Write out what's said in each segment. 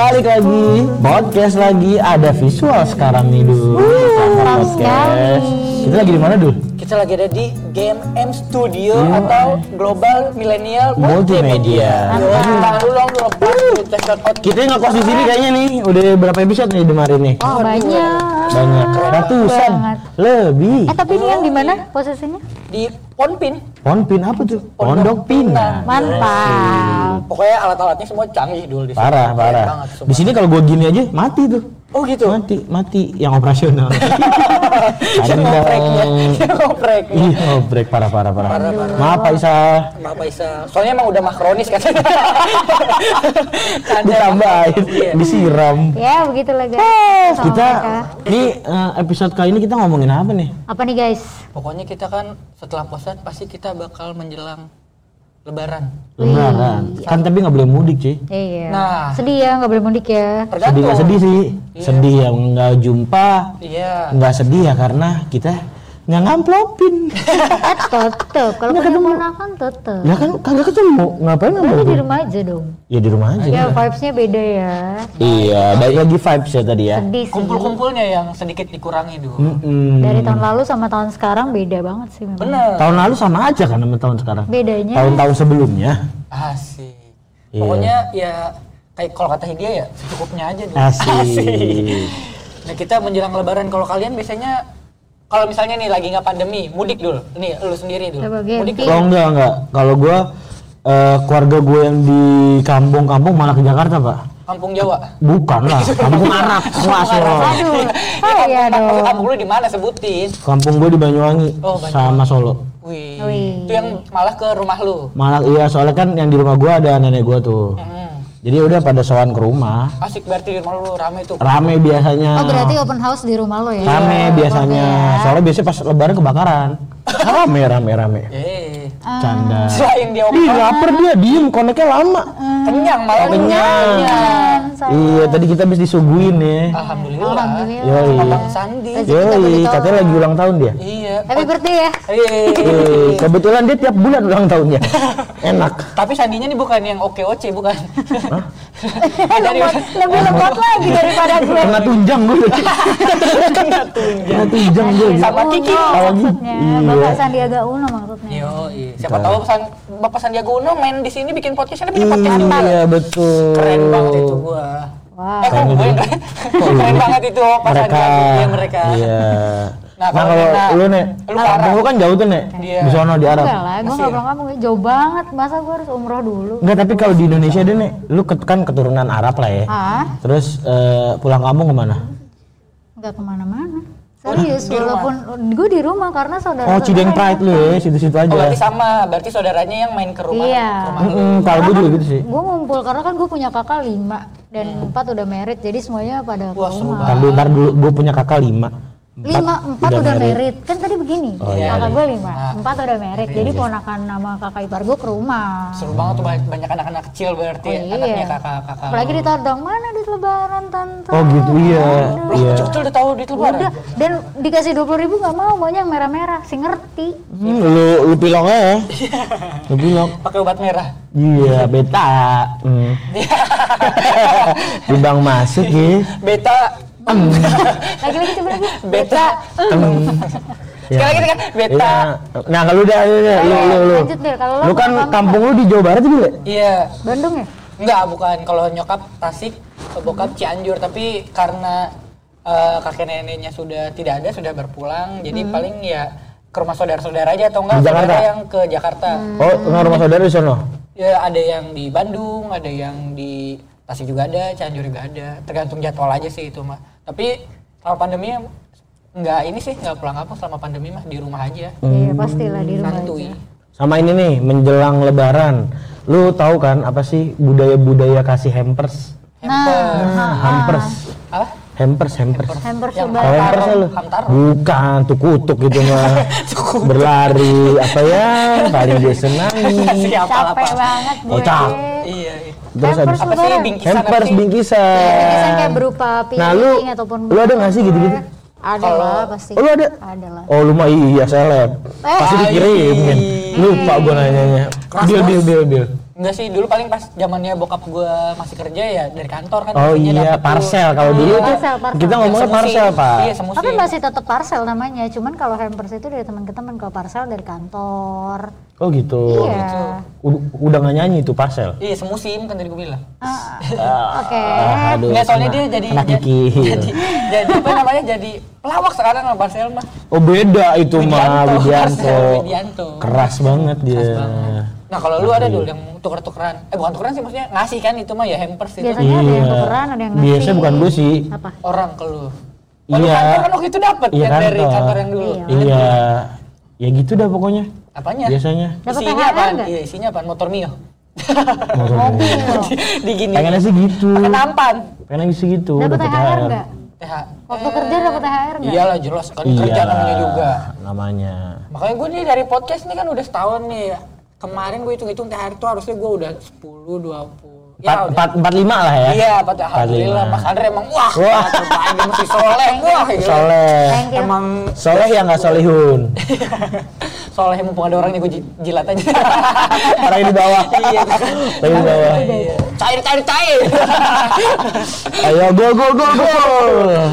Balik lagi, podcast lagi, ada visual sekarang nih dulu. mantap podcast. sekali. Kita lagi di mana dulu? Kita lagi ada di Game M Studio atau Global Millennial Multimedia. Multimedia. Tangan dulu dong, out. Kita ngekos di sini kayaknya nih, udah berapa episode nih kemarin nih? Oh banyak. Banyak, ratusan, lebih. Eh tapi ini yang di mana posisinya? Di Ponpin. Ponpin apa tuh? Pondok Pinang. Mantap. Pokoknya alat-alatnya semua canggih dulu di sini. Parah, parah. Di sini kalau gua gini aja mati tuh. Oh gitu. Mati, mati yang operasional. Yang ngopreknya, yang ngopreknya. Ih, ngobrek parah parah parah. Parah, parah. Maaf Pak Isa. Maaf Pak Isa. Soalnya emang udah makronis katanya. Ditambahin, Iya. disiram. Ya begitulah guys. Sama Kita ini eh, episode kali ini kita ngomongin apa nih? Apa nih guys? Pokoknya kita kan setelah puasa pasti kita bakal menjelang Lebaran. Lebaran. Kan tapi nggak boleh mudik cuy. Iya. Nah. Sedih ya nggak boleh mudik ya. Sedih Tergantung. nggak sedih sih? Sedih ya nggak jumpa. Iya. Nggak sedih ya karena kita nggak ngamplopin. Tetep. Kalau punya ponakan tetep. ya kan kagak ketemu. Ngapain Berarti di ngamplopin? rumah aja dong. Ya di rumah aja. Ya vibesnya beda ya. Iya, baik lagi vibes ya tadi ya. Sedih sih. Kumpul-kumpulnya yang sedikit dikurangi dulu. Mm-mm. Dari tahun lalu sama tahun sekarang beda banget sih memang. Bener. Tahun lalu sama aja kan sama tahun sekarang. Bedanya Tahun-tahun sebelumnya. Asik. Iya. Pokoknya ya kayak kalau kata Hidia ya secukupnya aja dulu. Asik. Nah kita menjelang Lebaran kalau kalian biasanya kalau misalnya nih lagi nggak pandemi mudik dulu. Nih lu sendiri dulu. Mudik Oh enggak enggak. Kalau gua eh, keluarga gue yang di kampung-kampung malah ke Jakarta pak. kampung Jawa. Bukan lah, kampung Arab. Solo. Aduh. Oh iya dong. kampung lu di mana sebutin? Kampung gue di Banyuwangi Oh, Banyuwangi. sama Solo. Wih. Wih. Itu yang malah ke rumah lu. Malah iya soalnya kan yang di rumah gua ada nenek gua tuh. Hmm. Jadi udah pada sowan ke rumah. Asik berarti di rumah lu rame tuh. Rame biasanya. Oh berarti open house di rumah lo ya? Rame biasanya. Oke. Soalnya biasanya pas lebaran kebakaran. Rame rame rame. Eh. Canda. Selain dia Ih lapar dia diem koneknya lama. kenyang malah Oh, kenyang. Kenyang. Iya tadi kita habis disuguhin ya. Alhamdulillah. Alhamdulillah. Yoi. Abang Sandi. Yoi, katanya lagi ulang tahun dia. Iya. Happy birthday ya? Eh. Eh, kebetulan dia tiap bulan ulang tahunnya. Enak. Tapi sandinya nih bukan yang oke oce bukan. Dari lebih lemot lagi daripada gue. Kena tunjang gue. Kena tunjang gue. Sama Kiki. Uno Sama Kiki. maksudnya. Iya. Bapak Sandiaga Uno maksudnya. Yo, iya. Siapa tahu San, Bapak Sandiaga Uno main di sini bikin podcast, ada bikin podcast juga. Iya betul. Keren banget itu gua. Wah. Eh, kok gue yang keren? keren banget itu Pak mereka. Sandiaga iya mereka. Iya. Nah, Nah, kalau Nena- lu nih, lu ke kampung Arab. lu kan jauh tuh nih. Iya. Di sono di Arab. Enggak lah, gue nggak pernah kampung jauh banget. Masa gue harus umroh dulu? Enggak, tapi kalau di Indonesia deh nih, lu ket- kan keturunan Arab lah ya. Ah, Terus eh, pulang kampung ke mana? nggak ke mana-mana. Serius, walaupun gue di rumah karena saudara. Oh, Cideng Pride lu ya, situ-situ Oh, berarti aja. sama. Berarti saudaranya yang main ke rumah. Iya. ke rumah. Mm-mm, kalau gue juga gitu sih. Gue ngumpul karena kan gue punya kakak lima dan empat udah merit, jadi semuanya pada ke Wah, seru rumah. Ntar dulu, ntar dulu, gue punya kakak lima. Lima empat udah, merit. kan tadi begini Oh, iya, kakak iya. gue lima empat udah merit jadi ponakan nama kakak ipar gue ke rumah Seru banget tuh banyak, banyak anak-anak kecil berarti Oh, iya. anaknya kakak-kakak. apalagi ditodong mana duit lebaran tante Oh gitu iya. Loh, Iya. kecil udah tahu di lebaran. udah dan dikasih dua puluh ribu nggak mau maunya yang merah-merah si ngerti Hmm, lu lu pilong aja. Lu pilong. Pakai obat merah. Iya, beta. Hmm. Timbang masuk ya. Beta lagi-lagi coba lagi beta. Sekali lagi kan beta. Iya. Nah, kalau udah lu lu lu. lanjut deh kalau Lu kan kampung lu di Jawa Barat juga. Iya. Bandung ya Enggak, bukan. Kalau nyokap Tasik, bokap Cianjur. Tapi karena eh, kakek neneknya sudah tidak ada, sudah berpulang. Jadi paling ya ke rumah saudara-saudara aja atau enggak Di Jakarta? saudara yang ke Jakarta. Oh, rumah saudara di sono. Ya ada yang di Bandung, ada yang di Tasik juga ada, Cianjur juga ada. Tergantung jadwal aja sih itu mah. Tapi selama pandemi enggak ini sih enggak pulang kampung selama pandemi mah di rumah aja. iya pastilah di rumah Santuy. aja Sama ini nih, menjelang lebaran. Lu tahu kan apa sih budaya-budaya kasih hampers? nah Hampers. Apa? Hampers, hampers. hampers Yang Tahu hampers lu? Bukan, tuh kutuk gitu mah. Berlari apa ya? Paling dia senangi. Siapa capek apa? banget gue Oh, cap. Iya. Iya. Terus Hampers habis Apa sih bingkisan hampers sih? bingkisan. Biasanya kayak berupa piring Nah, lu ataupun lu ada nggak sih gitu-gitu? ada Kalau- lah pasti Oh, lu ada? ada lah Oh lu mah iya seleb. Eh. Pasti dikirimin. Lupa gua nanyanya. Bil bil bil bil. Enggak sih, dulu paling pas zamannya bokap gua masih kerja ya dari kantor kan. Oh iya, parcel. Kalau dulu tuh Parcel, parcel. kita ngomongnya parcel, Pak. Iya, semusim. Tapi masih tetap parcel namanya, cuman kalau hampers itu dari teman ke teman, kalau parcel dari kantor. Oh gitu. Iya. Ud- Udah nggak nyanyi tuh parcel. Iya, semusim kan tadi gua bilang. Ah, Ah, Oke. aduh, Enggak soalnya dia jadi jadi, jadi jadi apa namanya? Jadi pelawak sekarang sama Marcel mah. Oh beda itu mah Widianto, Widianto. Keras banget dia. Keras banget. Nah, kalau lu ada dulu yang tuker-tukeran. Eh, bukan tukeran sih maksudnya ngasih kan itu mah ya hampers itu. Biasanya ada yang tukeran, ada yang ngasih. Iya. Biasanya bukan gue sih. Apa? Orang ke lu. Oh, lu Iya. kantor kan waktu itu dapat Iya yang dari kantor. yang dulu. Iya. Iya. Ya gitu dah pokoknya. Apanya? Biasanya. Isinya nggak? Iya, isinya apaan? Motor Mio. Mobil. di gini. Pengennya sih gitu. Pakai nampan. Pengennya sih gitu. Dapat dapet THR enggak? TH. Waktu kerja dapat THR enggak? Iyalah jelas kan Iya. kerja namanya juga. Namanya. Makanya gue nih dari podcast nih kan udah setahun nih. Kemarin gue hitung-hitung THR itu harusnya gue udah 10, 20. Empat, udah. empat, empat lima lah ya. Iya, Pak. Alhamdulillah. lima. Mas Andre emang wah, Wah. terbaik dia mesti soleh. Wah, gila. Soleh. Thank you. Emang Soleh ya nggak solihun. soleh mumpung ada orangnya gue jilat aja. Orang di bawah. Iya. Orang di bawah. Iya. Cair, cair, cair. Ayo go go go go.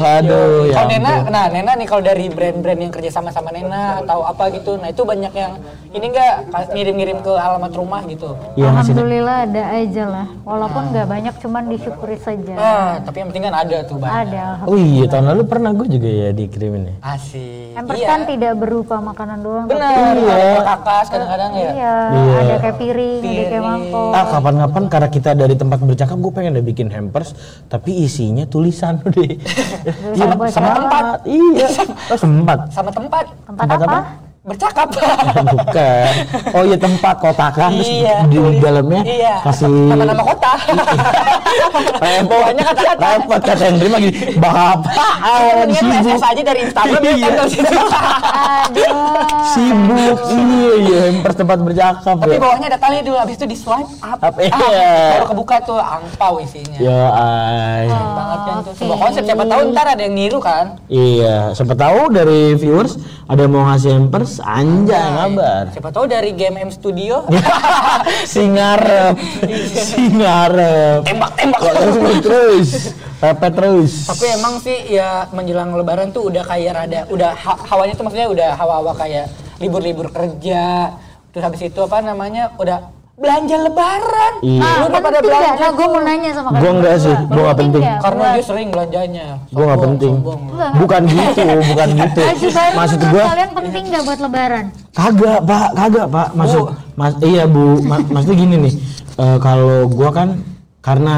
Aduh ya. Kalau Nena, ampun. nah Nena nih kalau dari brand-brand yang kerja sama sama Nena atau apa gitu, nah itu banyak yang ini enggak ngirim-ngirim ke alamat rumah gitu. Ngasih. Alhamdulillah ada aja lah. Walaupun nggak banyak, cuman disyukuri saja. Ah, tapi yang penting kan ada tuh banyak. Ada. Oh iya tahun lalu pernah gue juga ya dikirimin ya. Asik. Hampers Iya. kan tidak berupa makanan doang. Bener, Iya. ada perkakas kadang-kadang ya. Iya, Iya. ada kayak piring, ada kayak Piring. mangkok. Ah kapan-kapan karena kita dari tempat bercakap gue pengen deh bikin hampers tapi isinya tulisan deh. Tulisan buat sama tempat. Iya. Oh sempat. Sama tempat Tempat, Tempat apa? apa? Bercakap. Bukan. Oh iya tempat kotakan terus Iya, di tulis. dalamnya iya. kasih nama-nama kota. Bawahnya kata-kata. repot kata Hendri lagi bapak Mendingan sibuk PSS aja dari Instagram ya Iya. Aduh. sibuk iya iya tempat bercakap Tapi ya bawahnya ada tali dulu, habis itu di swipe up. Up, Ah, iya. Baru kebuka tuh angpau isinya. ya ay. Keren banget kan tuh. Sebuah konsep siapa tahu ntar ada yang niru kan. Iya, siapa tahu dari viewers ada yang mau ngasih hampers, anjay kabar. Siapa tahu dari Game M Studio si ngarep, si ngarep. tembak-tembak. Terus terus, pepet terus. Tapi emang sih ya menjelang lebaran tuh udah kayak rada udah ha- hawanya tuh maksudnya udah hawa-hawa kayak libur-libur kerja. Terus habis itu apa namanya? Udah belanja lebaran. Iya. Ah, Lu udah pada belanja. Nah, gue mau nanya sama kalian. Gua enggak sih, berdua. gua nggak penting. nggak Karena dia sering belanjanya. Gua nggak Sombong, penting. sombong. Bukan gitu, bukan gitu. Maksud gua kalian penting nggak buat lebaran? kagak, Pak, kagak, Pak. Maksud Bu. Mas iya, Bu. Ma- maksudnya gini nih. eh, kalau gua kan karena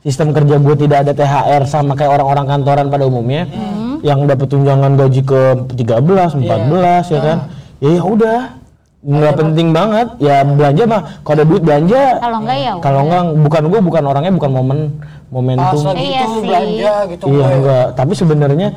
sistem kerja gue tidak ada THR sama kayak orang-orang kantoran pada umumnya yang dapat tunjangan gaji ke 13, 14 ya kan. Ya ya udah. Nggak penting banget ya belanja mah kalau ada duit belanja Kalau enggak ya kalau enggak bukan gue bukan orangnya bukan momen Pas momentum lagi Iya itu sih. belanja gitu. iya gue. enggak tapi sebenarnya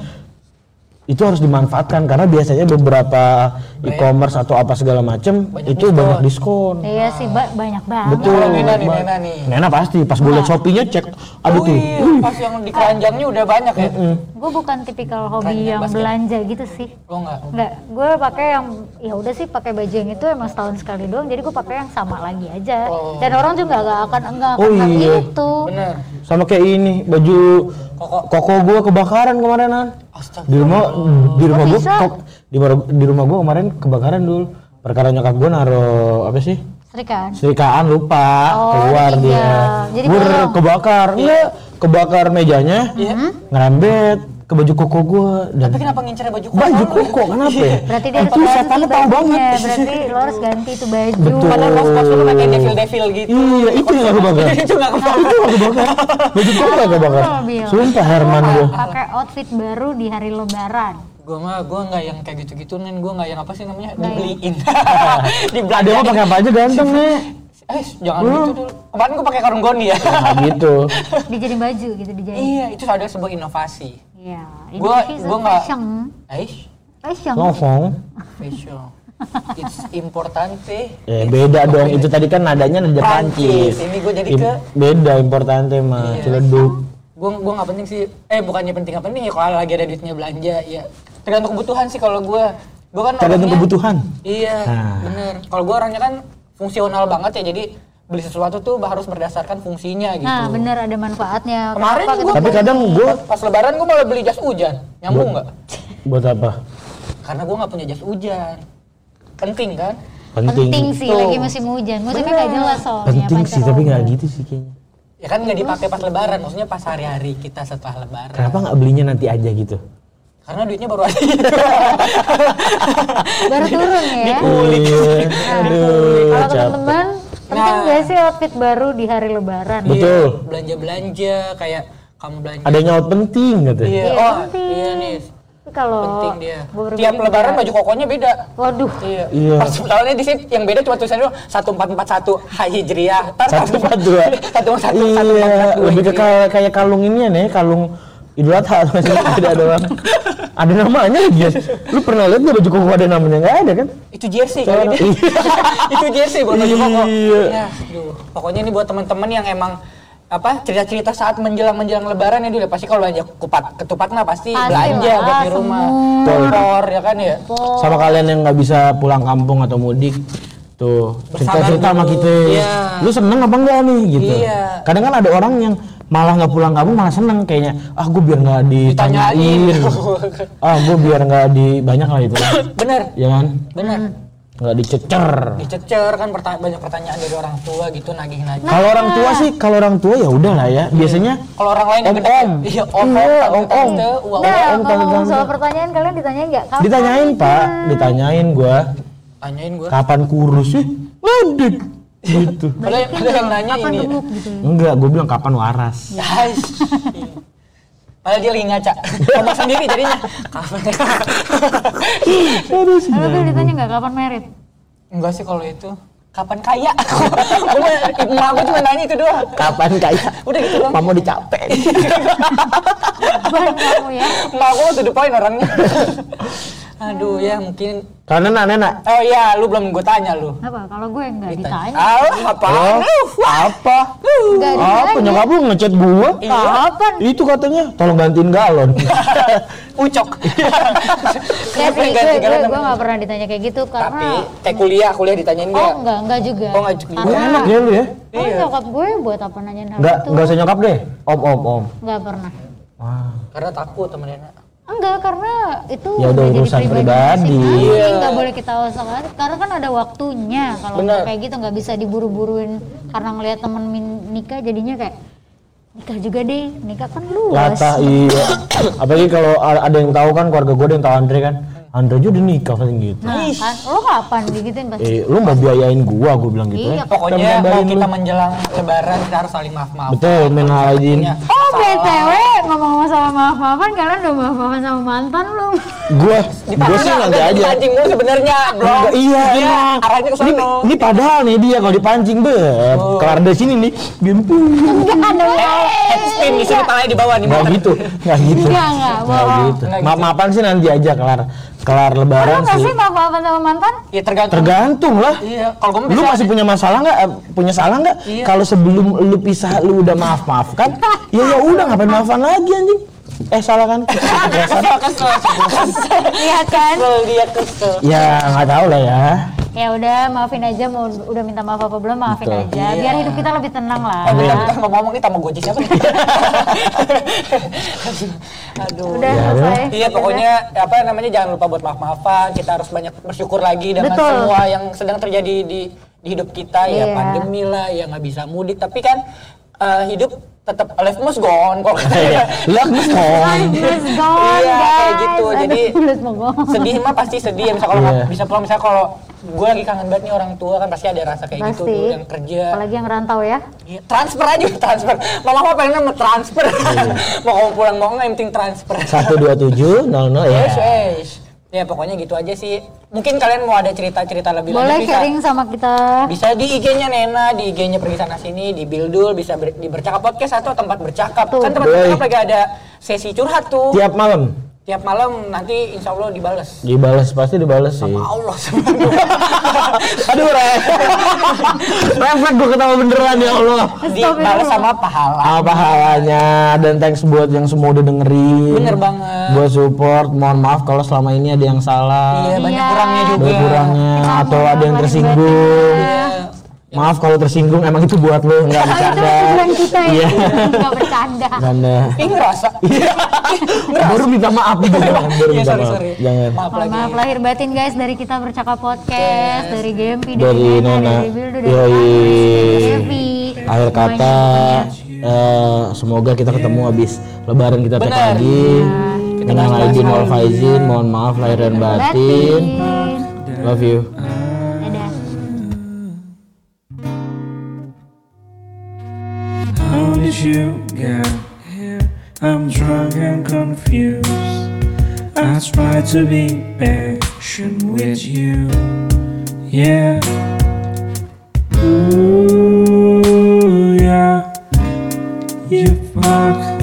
itu harus dimanfaatkan karena biasanya beberapa e-commerce atau apa segala macem Banyak itu diskon. banyak diskon Iya sih, ba- banyak banget. betul Kalau Nena nih, Nena nih. Nena pasti pas gue liat shopee-nya cek aduh Oh tuh iya, pas yang di keranjangnya udah banyak ya. Gue bukan tipikal hobi Keranjang yang basket. belanja gitu sih. Lo enggak? Enggak, gue pakai yang ya udah sih pakai baju yang itu emang setahun sekali doang. Jadi gue pakai yang sama lagi aja. Oh. Dan orang juga nggak akan enggak akan Oh, iya. itu. Bener. sama kayak ini baju Koko. koko gue kebakaran kemarinan Astaga. di rumah di rumah Kok gue bisa? di, di rumah gue kemarin kebakaran dulu perkara nyokap gue naruh apa sih Serikan. Serikaan lupa Oh, keluar iya. dia. Jadi Gur, bolong. kebakar. Enggak, kebakar mejanya. Iya. Ngerembet ke baju koko gua dan Tapi kenapa ngincer baju koko? baju koko kenapa ya? Berarti dia harus itu setannya tahu banget. Berarti lo harus ganti itu baju. Betul. Padahal pas pas lu pakai devil-devil gitu. Iya, itu yang aku bakar. itu nggak kebakar. itu aku bakar. Baju koko gak kebakar. Mobil. Sumpah Herman gua. Pakai outfit baru di hari lebaran. Gue mah gue nggak yang kayak gitu-gitu nen. Gue nggak yang apa sih namanya dibeliin. Ada Dibelanja. mah pakai apa aja ganteng nih. Eh jangan gitu dulu. Kemarin gue pakai karung goni ya. Nah, gitu. Dijadiin baju gitu dijahit. iya itu ada sebuah inovasi. Iya. Ini Gua- nggak- fashion. Aish, Fashion. Ngomong. fashion. It's importante. Ya beda dong. Itu tadi kan nadanya nada Prancis. Prancis. Ini gua jadi ke- beda importante mah. Iya. Ciledug. Gue gue nggak penting sih. Eh bukannya penting nggak penting ya kalau lagi ada duitnya belanja ya. Tergantung kebutuhan sih kalau gue. Gue kan Tergantung orangnya- kebutuhan. Iya, Nah. bener. Kalau gue orangnya kan fungsional banget ya, jadi beli sesuatu tuh harus berdasarkan fungsinya gitu. Nah, bener ada manfaatnya. Kemarin Kenapa gua- kita- Tapi kadang gue Pas lebaran gue malah beli jas hujan. Nyambung nggak? buat apa? Karena gue nggak punya jas hujan. Penting kan? Penting. penting sih Tuh. lagi musim hujan. Musimnya nggak jelas soalnya. Penting sih, tapi nggak gitu sih kayaknya. Ya kan nggak dipakai pas lebaran, maksudnya pas hari-hari kita setelah lebaran. Kenapa nggak belinya nanti aja gitu? Karena duitnya baru ada. Baru turun ya. Iya. Aduh, Kalau teman-teman penting Nah. nggak sih outfit baru di hari lebaran? Betul. Belanja-belanja kayak kamu belanja. Ada nyaut penting gitu. Iya, Iya, oh penting. iya nih. Kalau Penting dia. baru Tiap lebaran juga- baju kokonya beda. Waduh. Iya. Iya. Pas soalnya di sini yang beda cuma tulisannya 1441 Hai Hijriah. Ntar Satu empat dua. Satu satu satu Iya, empat empat dua lebih ke Hijriah. kayak, kayak kalung ini ya nih, kalung Idul Adha masih tidak doang. Ada namanya lagi ya. Lu pernah lihat nggak baju koko ada namanya? Nggak ada kan? Itu jersey kali ini. itu jersey buat baju koko. Iya. Ya, aduh. Pokoknya ini buat teman-teman yang emang apa cerita-cerita saat menjelang menjelang lebaran ya dulu pasti kalau belanja kupat ketupat mah pasti, Pasti belanja lah, buat di rumah kompor ya kan ya Sama kalian yang nggak bisa pulang kampung atau mudik. Tuh, cerita-cerita sama kita. Iya. Lu seneng apa enggak nih gitu. Iya. Kadang kan ada orang yang malah nggak pulang kampung malah seneng kayaknya. Ah gue biar nggak ditanyain. Ah gue biar nggak di banyak lah itu. Kan bener. Ya kan? Bener. Nggak dicecer. Dicecer kan perta- banyak pertanyaan dari orang tua gitu nagih-nagih. Kalau orang tua sih, kalau orang tua ya udah lah ya. Biasanya kalau orang lain Om, om. iya om Iya, om om, om. Nah, om, soal pertanyaan kalian ditanyain nggak? Ditanyain pak, ditanyain gua. Tanyain gue kapan kurus sih? Ngedik gitu. ada ada yang nanya Kapan ini ya. gemuk gitu? Enggak, gue bilang kapan waras. Guys. Padahal dia lagi ngaca. Ngomong sendiri jadinya. Kapan? Aduh tuh ditanya nggak kapan merit? Enggak sih kalau itu. Kapan kaya? Gue emak gue cuma nanya itu doang. Kapan kaya? Udah gitu doang. Mama dicapek. Beban kamu ya. Gue to the point orangnya. Aduh ya mungkin. Karena nak nenek. Oh iya, lu belum gue tanya lu. Apa? Kalau gue nggak ditanya. Ah, apaan? Oh, apa? Nggak Apa? ditanya. Nyokap lu ngechat gua? Iya. Kapan? Itu katanya, tolong gantiin galon. Ucok. Ya sih, gue, gue, gue nggak pernah ditanya kayak gitu Tapi karena kayak kuliah, kuliah ditanyain Oh enggak? enggak, enggak juga. Oh, enggak juga. Karena enak ya lu ya. oh, Iya. nyokap gue buat apa nanyain hal Enggak, itu? enggak usah nyokap deh. Om, om, om. Enggak pernah. Wah. Karena takut temen Dena. Enggak, karena itu Ya udah jadi urusan pribadi. masing-masing. Iya. Enggak boleh kita usahakan karena kan ada waktunya. Kalau kayak gitu nggak bisa diburu-buruin karena ngelihat temen min- nikah jadinya kayak nikah juga deh. Nikah kan luas. Lata iya. Apalagi kalau ada yang tahu kan keluarga gue ada yang tahu Andre kan. Andre juga udah nikah kan gitu. Nah, kan lo kapan digituin pasti? Eh, lu mau biayain gua, gua bilang gitu Iya. ya. Pokoknya Kita mau kita lu. menjelang lebaran kita harus saling maaf-maaf. Betul, minal aidin. Oh BTW ngomong-ngomong sama maaf-maafan kalian udah maaf-maafan sama mantan belum? Gua, gua sih nanti aja. Dipancing mulu sebenarnya, Bro. Enggak, iya, emang. Arahnya ke Ini, sono. ini padahal nih dia kalau dipancing be, Oh. kelar dari sini nih, gimpu. Enggak ada. Head spin di sini palanya di bawah nih. Nggak motor. gitu, nggak gitu. Enggak, enggak, gitu. Nggak Maaf maafan sih nanti aja kelar kelar lebaran nggak sih. sih maaf-maafan sama mantan? Ya tergantung. Tergantung lah. Iya, kalau gue Lu masih punya masalah nggak? Eh, Punya salah nggak? Iya. Kalau sebelum lu pisah lu udah maaf maafkan, ya ya udah ngapain maafan lagi anjing? Eh salah kan? Keceplosan. kesel kesel kesel. Lihat kan? Kesel dia kesel. ya nggak tahu lah ya. Ya udah maafin aja mau udah minta maaf apa belum maafin Betul. aja. Biar hidup kita lebih tenang lah. Eh, bentar, bentar, ngomong-ngomong nih tamu goji siapa nih? Aduh. Udah Ya, selesai. Iya pokoknya apa namanya jangan lupa buat maaf-maafan. Kita harus banyak bersyukur lagi dengan Betul. semua yang sedang terjadi di di hidup kita ya Iya. pandemi lah ya nggak bisa mudik tapi kan eh, hidup tetap life must go on Iya. Lah Life ngomong. is gone, Iya, kayak gitu. Jadi- must go on. sedih mah pasti sedih ya misal kalau Iya. nggak bisa pulang misalnya kalau gue lagi kangen banget nih orang tua kan pasti ada rasa kayak gitu Pasti. tuh yang kerja Apalagi yang rantau ya. Iya, transfer aja transfer mama mama pengen mau transfer mau kamu pulang mau nggak yang penting transfer Satu dua tujuh nol nol ya. Yes, yes. Ya pokoknya gitu aja sih. Mungkin kalian mau ada cerita-cerita lebih Boleh lanjut bisa. sharing sama kita. Bisa di IG-nya Nena, di IG-nya pergi sana sini, di Bildul, bisa ber- di bercakap podcast atau tempat bercakap. Tuh. Kan tempat Boleh. bercakap lagi ada sesi curhat tuh. Tiap malam Tiap malam nanti insya Allah dibales. dibalas pasti dibalas sih. Allah sebenarnya. Aduh, Re. Refleks gue ketawa beneran ya Allah. dibales sama pahala. Apa halanya dan thanks buat yang semua udah dengerin. Bener banget. Buat support, mohon maaf kalau selama ini ada yang salah. Iya, banyak Iya. kurangnya juga. Ada kurangnya atau ada yang tersinggung. Iya. Maaf kalau tersinggung, emang itu buat lo, nggak Oh, itu bercanda. tujuan kita ya. Iya. Nggak bercanda. Bercanda. Ih ngerasa. Baru minta maaf gitu, jangan. Baru Iya minta sorry maaf. sorry. Jangan. Maaf lagi. maaf lahir batin guys dari kita bercakap podcast, dari Gempi, Dari Nena, Nena. dari Bildo, dari Yoi. Dari. Akhir kata, eh, semoga kita ketemu habis lebaran kita cek lagi. Bahas-bahas aidin wal lagi. faizin, mohon maaf lahir dan. Batin. Love you. you got here. I'm drunk and confused. I try to be patient with you. Yeah. Ooh, yeah. You fuck.